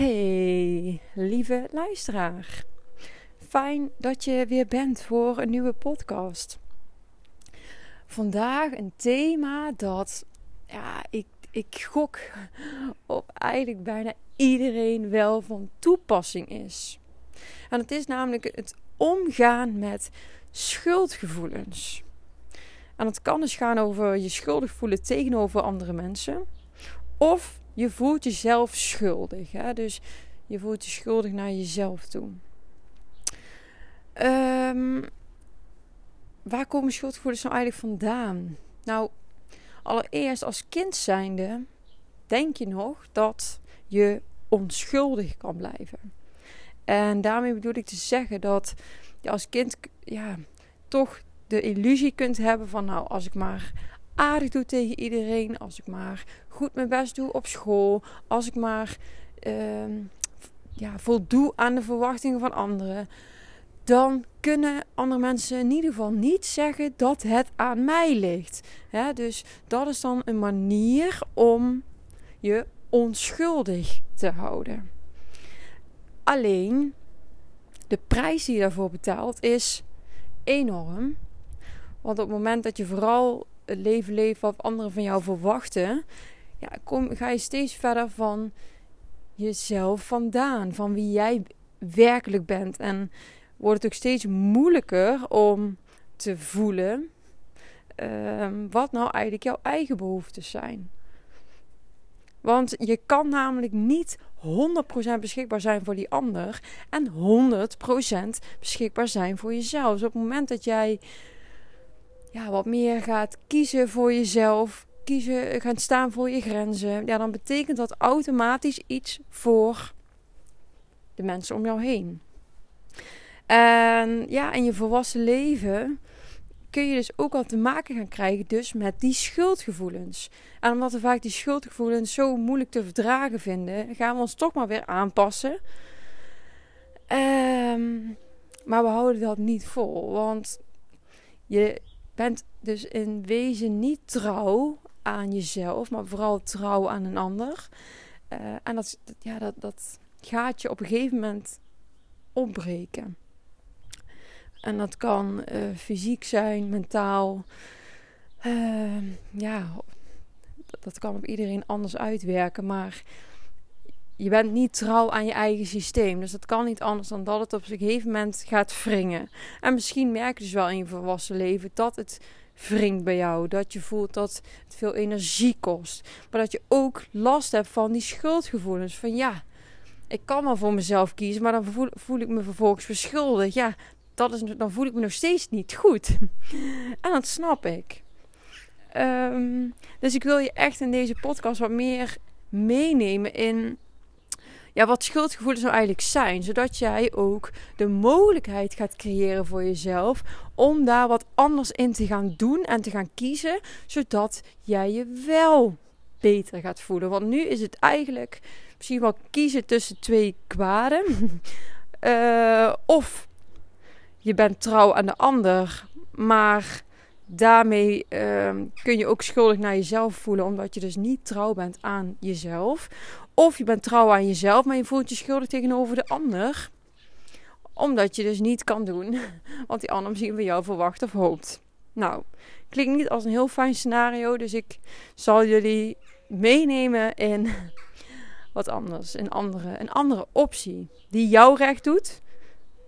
Hey, lieve luisteraar. Fijn dat je weer bent voor een nieuwe podcast. Vandaag een thema dat, ja, ik, ik gok op eigenlijk bijna iedereen wel van toepassing is. En het is namelijk het omgaan met schuldgevoelens. En het kan dus gaan over je schuldig voelen tegenover andere mensen. Of je voelt jezelf schuldig. Hè? Dus je voelt je schuldig naar jezelf toe. Um, waar komen schuldgevoelens nou eigenlijk vandaan? Nou, allereerst als kind zijnde denk je nog dat je onschuldig kan blijven. En daarmee bedoel ik te zeggen dat je als kind ja, toch de illusie kunt hebben van nou, als ik maar aardig doe tegen iedereen, als ik maar goed mijn best doe op school, als ik maar uh, ja, voldoe aan de verwachtingen van anderen, dan kunnen andere mensen in ieder geval niet zeggen dat het aan mij ligt. Dus dat is dan een manier om je onschuldig te houden. Alleen de prijs die je daarvoor betaalt is enorm. Want op het moment dat je vooral het leven leeft wat anderen van jou verwachten, ja, kom, ga je steeds verder van jezelf vandaan, van wie jij werkelijk bent. En wordt het ook steeds moeilijker om te voelen ehm, wat nou eigenlijk jouw eigen behoeftes zijn. Want je kan namelijk niet 100% beschikbaar zijn voor die ander en 100% beschikbaar zijn voor jezelf. Dus op het moment dat jij ja, wat meer gaat kiezen voor jezelf, kiezen, gaan staan voor je grenzen, ja, dan betekent dat automatisch iets voor de mensen om jou heen. En ja, in je volwassen leven kun je dus ook al te maken gaan krijgen dus met die schuldgevoelens. En omdat we vaak die schuldgevoelens zo moeilijk te verdragen vinden, gaan we ons toch maar weer aanpassen. Um, maar we houden dat niet vol, want je bent dus in wezen niet trouw aan jezelf, maar vooral trouw aan een ander. Uh, en dat, ja, dat, dat gaat je op een gegeven moment opbreken. En dat kan uh, fysiek zijn, mentaal. Uh, ja, dat kan op iedereen anders uitwerken. Maar je bent niet trouw aan je eigen systeem. Dus dat kan niet anders dan dat het op een gegeven moment gaat wringen. En misschien merk je dus wel in je volwassen leven dat het wringt bij jou. Dat je voelt dat het veel energie kost. Maar dat je ook last hebt van die schuldgevoelens. Van ja, ik kan wel voor mezelf kiezen, maar dan voel, ik me vervolgens verschuldigd. Ja, dat is, dan voel ik me nog steeds niet goed. en dat snap ik. Ehm, dus ik wil je echt in deze podcast wat meer meenemen in ja, wat schuldgevoelens nou eigenlijk zijn. Zodat jij ook de mogelijkheid gaat creëren voor jezelf om daar wat anders in te gaan doen en te gaan kiezen. Zodat jij je wel beter gaat voelen. Want nu is het eigenlijk misschien wel kiezen tussen twee kwaden. Uh, of je bent trouw aan de ander, maar daarmee uh, kun je ook schuldig naar jezelf voelen, omdat je dus niet trouw bent aan jezelf. Of je bent trouw aan jezelf, maar je voelt je schuldig tegenover de ander, omdat je dus niet kan doen wat die ander misschien van jou verwacht of hoopt. Nou, klinkt niet als een heel fijn scenario, dus ik zal jullie meenemen in wat anders, een andere, een andere optie die jou recht doet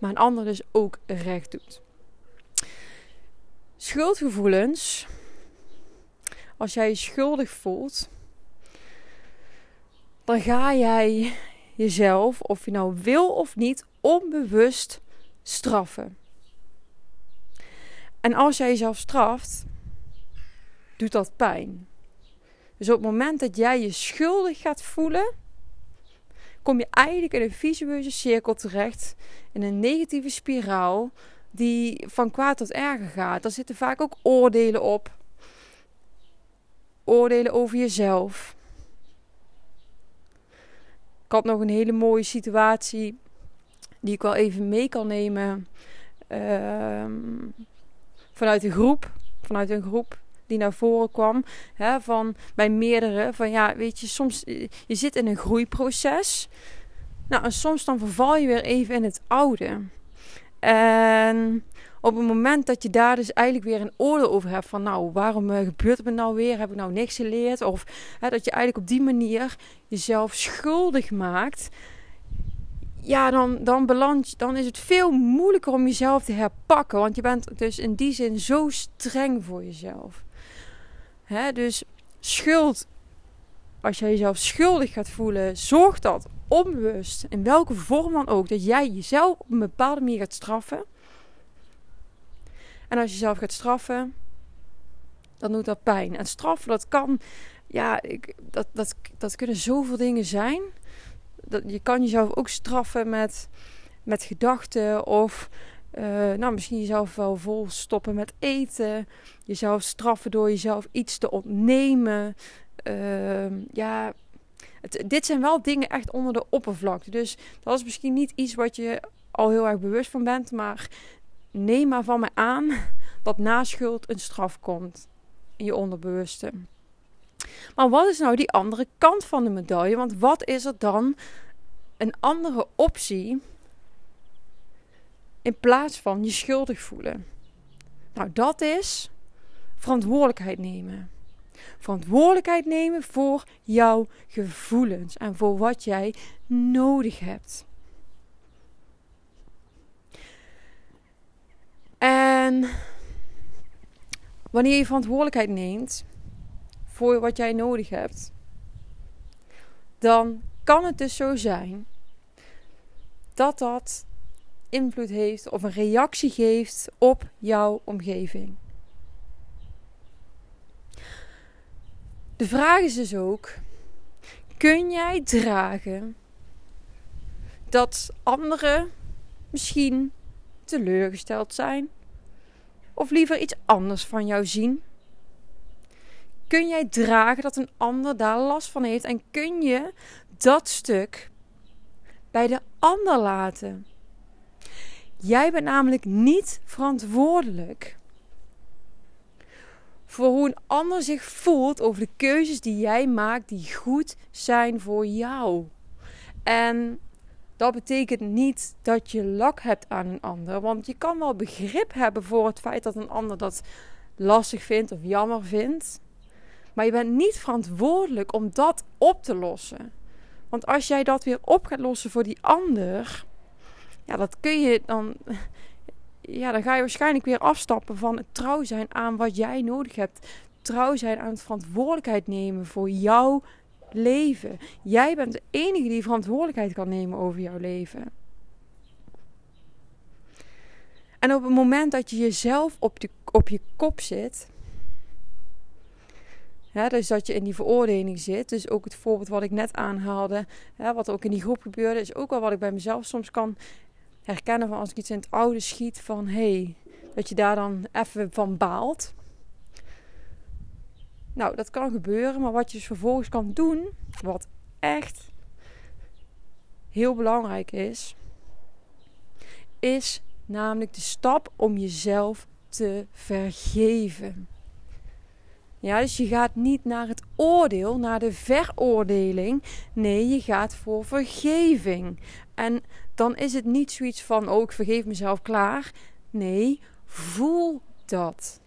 maar een ander dus ook recht doet. Schuldgevoelens. Als jij je schuldig voelt, dan ga jij jezelf, of je nou wil of niet, onbewust straffen. En als jij jezelf straft, doet dat pijn. Dus op het moment dat jij je schuldig gaat voelen, kom je eigenlijk in een visueuze cirkel terecht. In een negatieve spiraal die van kwaad tot erger gaat. Daar zitten vaak ook oordelen op. Oordelen over jezelf. Ik had nog een hele mooie situatie die ik wel even mee kan nemen. Uh, vanuit een groep. Vanuit een groep die naar voren kwam. Hè, van bij meerdere. Van ja, weet je, soms. Je zit in een groeiproces. Nou, en soms dan verval je weer even in het oude. En op het moment dat je daar dus eigenlijk weer een oordeel over hebt van nou, waarom uh, gebeurt het me nou weer? Heb ik nou niks geleerd? Of dat je eigenlijk op die manier jezelf schuldig maakt. Ja, dan, dan, beland, dan is het veel moeilijker om jezelf te herpakken. Want je bent dus in die zin zo streng voor jezelf. Hè, dus schuld, als jij jezelf schuldig gaat voelen, zorg dat onbewust, in welke vorm dan ook, dat jij jezelf op een bepaalde manier gaat straffen. En als je jezelf gaat straffen, dan doet dat pijn. En straffen, dat kan, ja, ik, dat, dat, dat kunnen zoveel dingen zijn. Dat, je kan jezelf ook straffen met, met gedachten of uh, nou, misschien jezelf wel vol stoppen met eten. Jezelf straffen door jezelf iets te ontnemen. Uh, ja, het, dit zijn wel dingen echt onder de oppervlakte. Dus dat is misschien niet iets wat je al heel erg bewust van bent. Maar neem maar van me aan dat na schuld een straf komt in je onderbewuste. Maar wat is nou die andere kant van de medaille? Want wat is er dan een andere optie in plaats van je schuldig voelen? Nou, dat is verantwoordelijkheid nemen. Verantwoordelijkheid nemen voor jouw gevoelens en voor wat jij nodig hebt. En wanneer je verantwoordelijkheid neemt voor wat jij nodig hebt, dan kan het dus zo zijn dat dat invloed heeft of een reactie geeft op jouw omgeving. De vraag is dus ook: kun jij dragen dat anderen misschien teleurgesteld zijn of liever iets anders van jou zien? Kun jij dragen dat een ander daar last van heeft en kun je dat stuk bij de ander laten? Jij bent namelijk niet verantwoordelijk voor hoe een ander zich voelt over de keuzes die jij maakt die goed zijn voor jou. En dat betekent niet dat je lak hebt aan een ander, want je kan wel begrip hebben voor het feit dat een ander dat lastig vindt of jammer vindt. Maar je bent niet verantwoordelijk om dat op te lossen. Want als jij dat weer op gaat lossen voor die ander, ja, dat kun je dan ja, dan ga je waarschijnlijk weer afstappen van het trouw zijn aan wat jij nodig hebt. Trouw zijn aan het verantwoordelijkheid nemen voor jouw leven. Jij bent de enige die verantwoordelijkheid kan nemen over jouw leven. En op het moment dat je jezelf op, de, op je kop zit, dus dat je in die veroordeling zit. Dus ook het voorbeeld wat ik net aanhaalde, wat ook in die groep gebeurde, is ook wel wat ik bij mezelf soms kan herkennen van als ik iets in het oude schiet van hey, dat je daar dan even van baalt. Nou, dat kan gebeuren, maar wat je dus vervolgens kan doen, wat echt heel belangrijk is, is namelijk de stap om jezelf te vergeven. Ja, dus je gaat niet naar het oordeel, naar de veroordeling. Nee, je gaat voor vergeving. En dan is het niet zoiets van, oh, ik vergeef mezelf klaar. Nee, voel dat.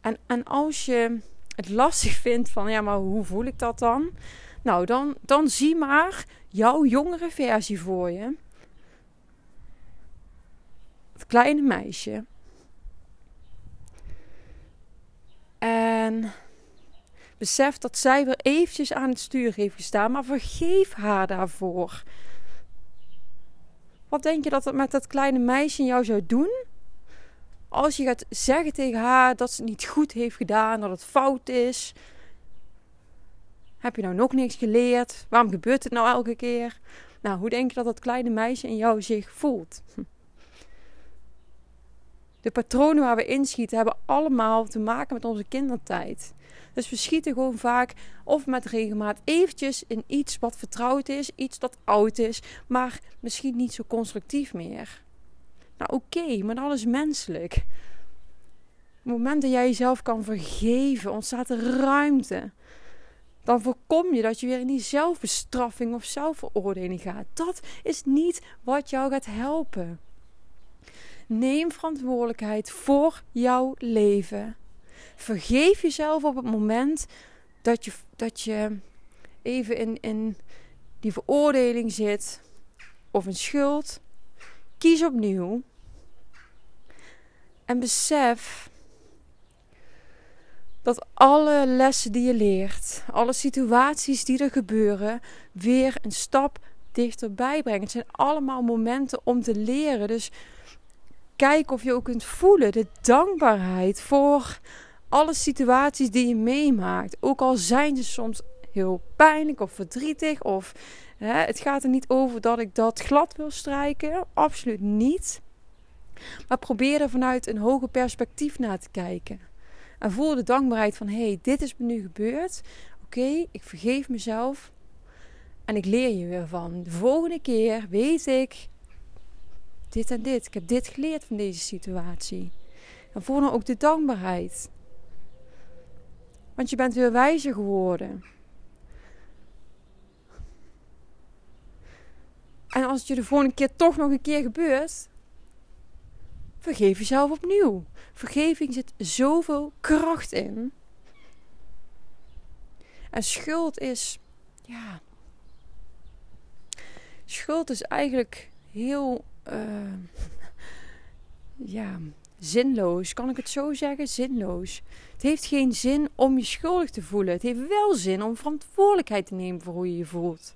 En, en als je het lastig vindt van, ja, maar hoe voel ik dat dan? Nou, dan, dan zie maar jouw jongere versie voor je. Het kleine meisje. En besef dat zij weer eventjes aan het stuur heeft gestaan, maar vergeef haar daarvoor. Wat denk je dat het met dat kleine meisje in jou zou doen? Als je gaat zeggen tegen haar dat ze het niet goed heeft gedaan, dat het fout is. Heb je nou nog niks geleerd? Waarom gebeurt het nou elke keer? Nou, hoe denk je dat dat kleine meisje in jou zich voelt? De patronen waar we inschieten hebben allemaal te maken met onze kindertijd. Dus we schieten gewoon vaak of met regelmaat eventjes in iets wat vertrouwd is, iets dat oud is, maar misschien niet zo constructief meer. Nou oké, maar dat is menselijk. Het moment dat jij jezelf kan vergeven, ontstaat er ruimte. dan voorkom je dat je weer in die zelfbestraffing of zelfveroordeling gaat. Dat is niet wat jou gaat helpen. Neem verantwoordelijkheid voor jouw leven. Vergeef jezelf op het moment dat je, dat je even in, in die veroordeling zit of een schuld. Kies opnieuw. En besef dat alle lessen die je leert, alle situaties die er gebeuren, weer een stap dichterbij brengen. Het zijn allemaal momenten om te leren. Dus kijk of je ook kunt voelen de dankbaarheid voor alle situaties die je meemaakt. Ook al zijn ze soms heel pijnlijk of verdrietig. Of het gaat er niet over dat ik dat glad wil strijken. Absoluut niet. Maar probeer er vanuit een hoger perspectief naar te kijken. En voel de dankbaarheid van: hé, hey, dit is me nu gebeurd. Oké, ik vergeef mezelf. En ik leer je weer van. De volgende keer weet ik dit en dit. Ik heb dit geleerd van deze situatie. En voel dan ook de dankbaarheid. Want je bent weer wijzer geworden. En als het je de volgende keer toch nog een keer gebeurt, vergeef jezelf opnieuw. Vergeving zit zoveel kracht in. En schuld is, ja. Schuld is eigenlijk heel, uh, ja, zinloos. Kan ik het zo zeggen? Zinloos. Het heeft geen zin om je schuldig te voelen. Het heeft wel zin om verantwoordelijkheid te nemen voor hoe je je voelt.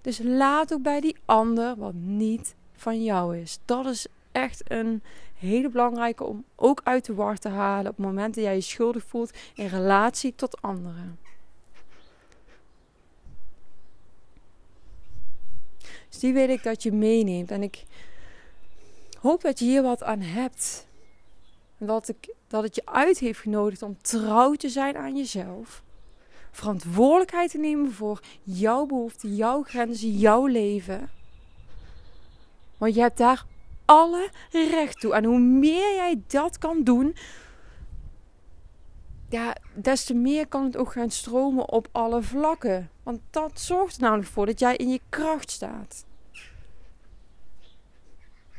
Dus laat ook bij die ander wat niet van jou is. Dat is echt een hele belangrijke om ook uit de war te halen op het moment dat jij je schuldig voelt in relatie tot anderen. Dus die weet ik dat je meeneemt. En ik hoop dat je hier wat aan hebt. En dat, ik, dat het je uit heeft genodigd om trouw te zijn aan jezelf. Verantwoordelijkheid te nemen voor jouw behoeften, jouw grenzen, jouw leven. Want je hebt daar alle recht toe. En hoe meer jij dat kan doen, ja, des te meer kan het ook gaan stromen op alle vlakken. Want dat zorgt er namelijk voor dat jij in je kracht staat.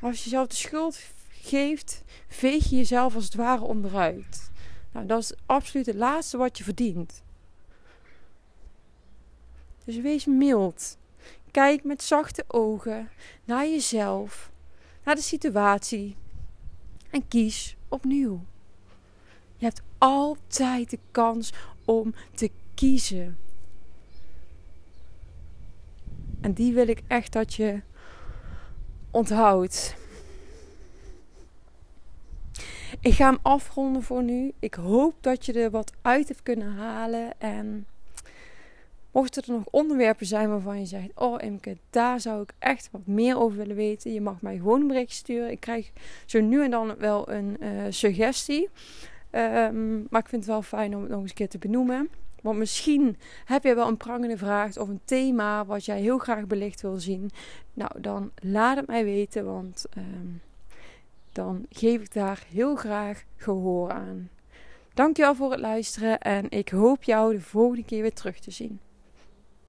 Als je jezelf de schuld geeft, veeg je jezelf als het ware onderuit. Nou, dat is absoluut het laatste wat je verdient. Dus wees mild. Kijk met zachte ogen naar jezelf, naar de situatie en kies opnieuw. Je hebt altijd de kans om te kiezen. En die wil ik echt dat je onthoudt. Ik ga hem afronden voor nu. Ik hoop dat je er wat uit hebt kunnen halen. En mochten er nog onderwerpen zijn waarvan je zegt: Oh, Imke, daar zou ik echt wat meer over willen weten. Je mag mij gewoon een bericht sturen. Ik krijg zo nu en dan wel een uh, suggestie. Um, maar ik vind het wel fijn om het nog eens een keer te benoemen. Want misschien heb jij wel een prangende vraag of een thema wat jij heel graag belicht wil zien. Nou, dan laat het mij weten, want um, dan geef ik daar heel graag gehoor aan. Dankjewel voor het luisteren en ik hoop jou de volgende keer weer terug te zien.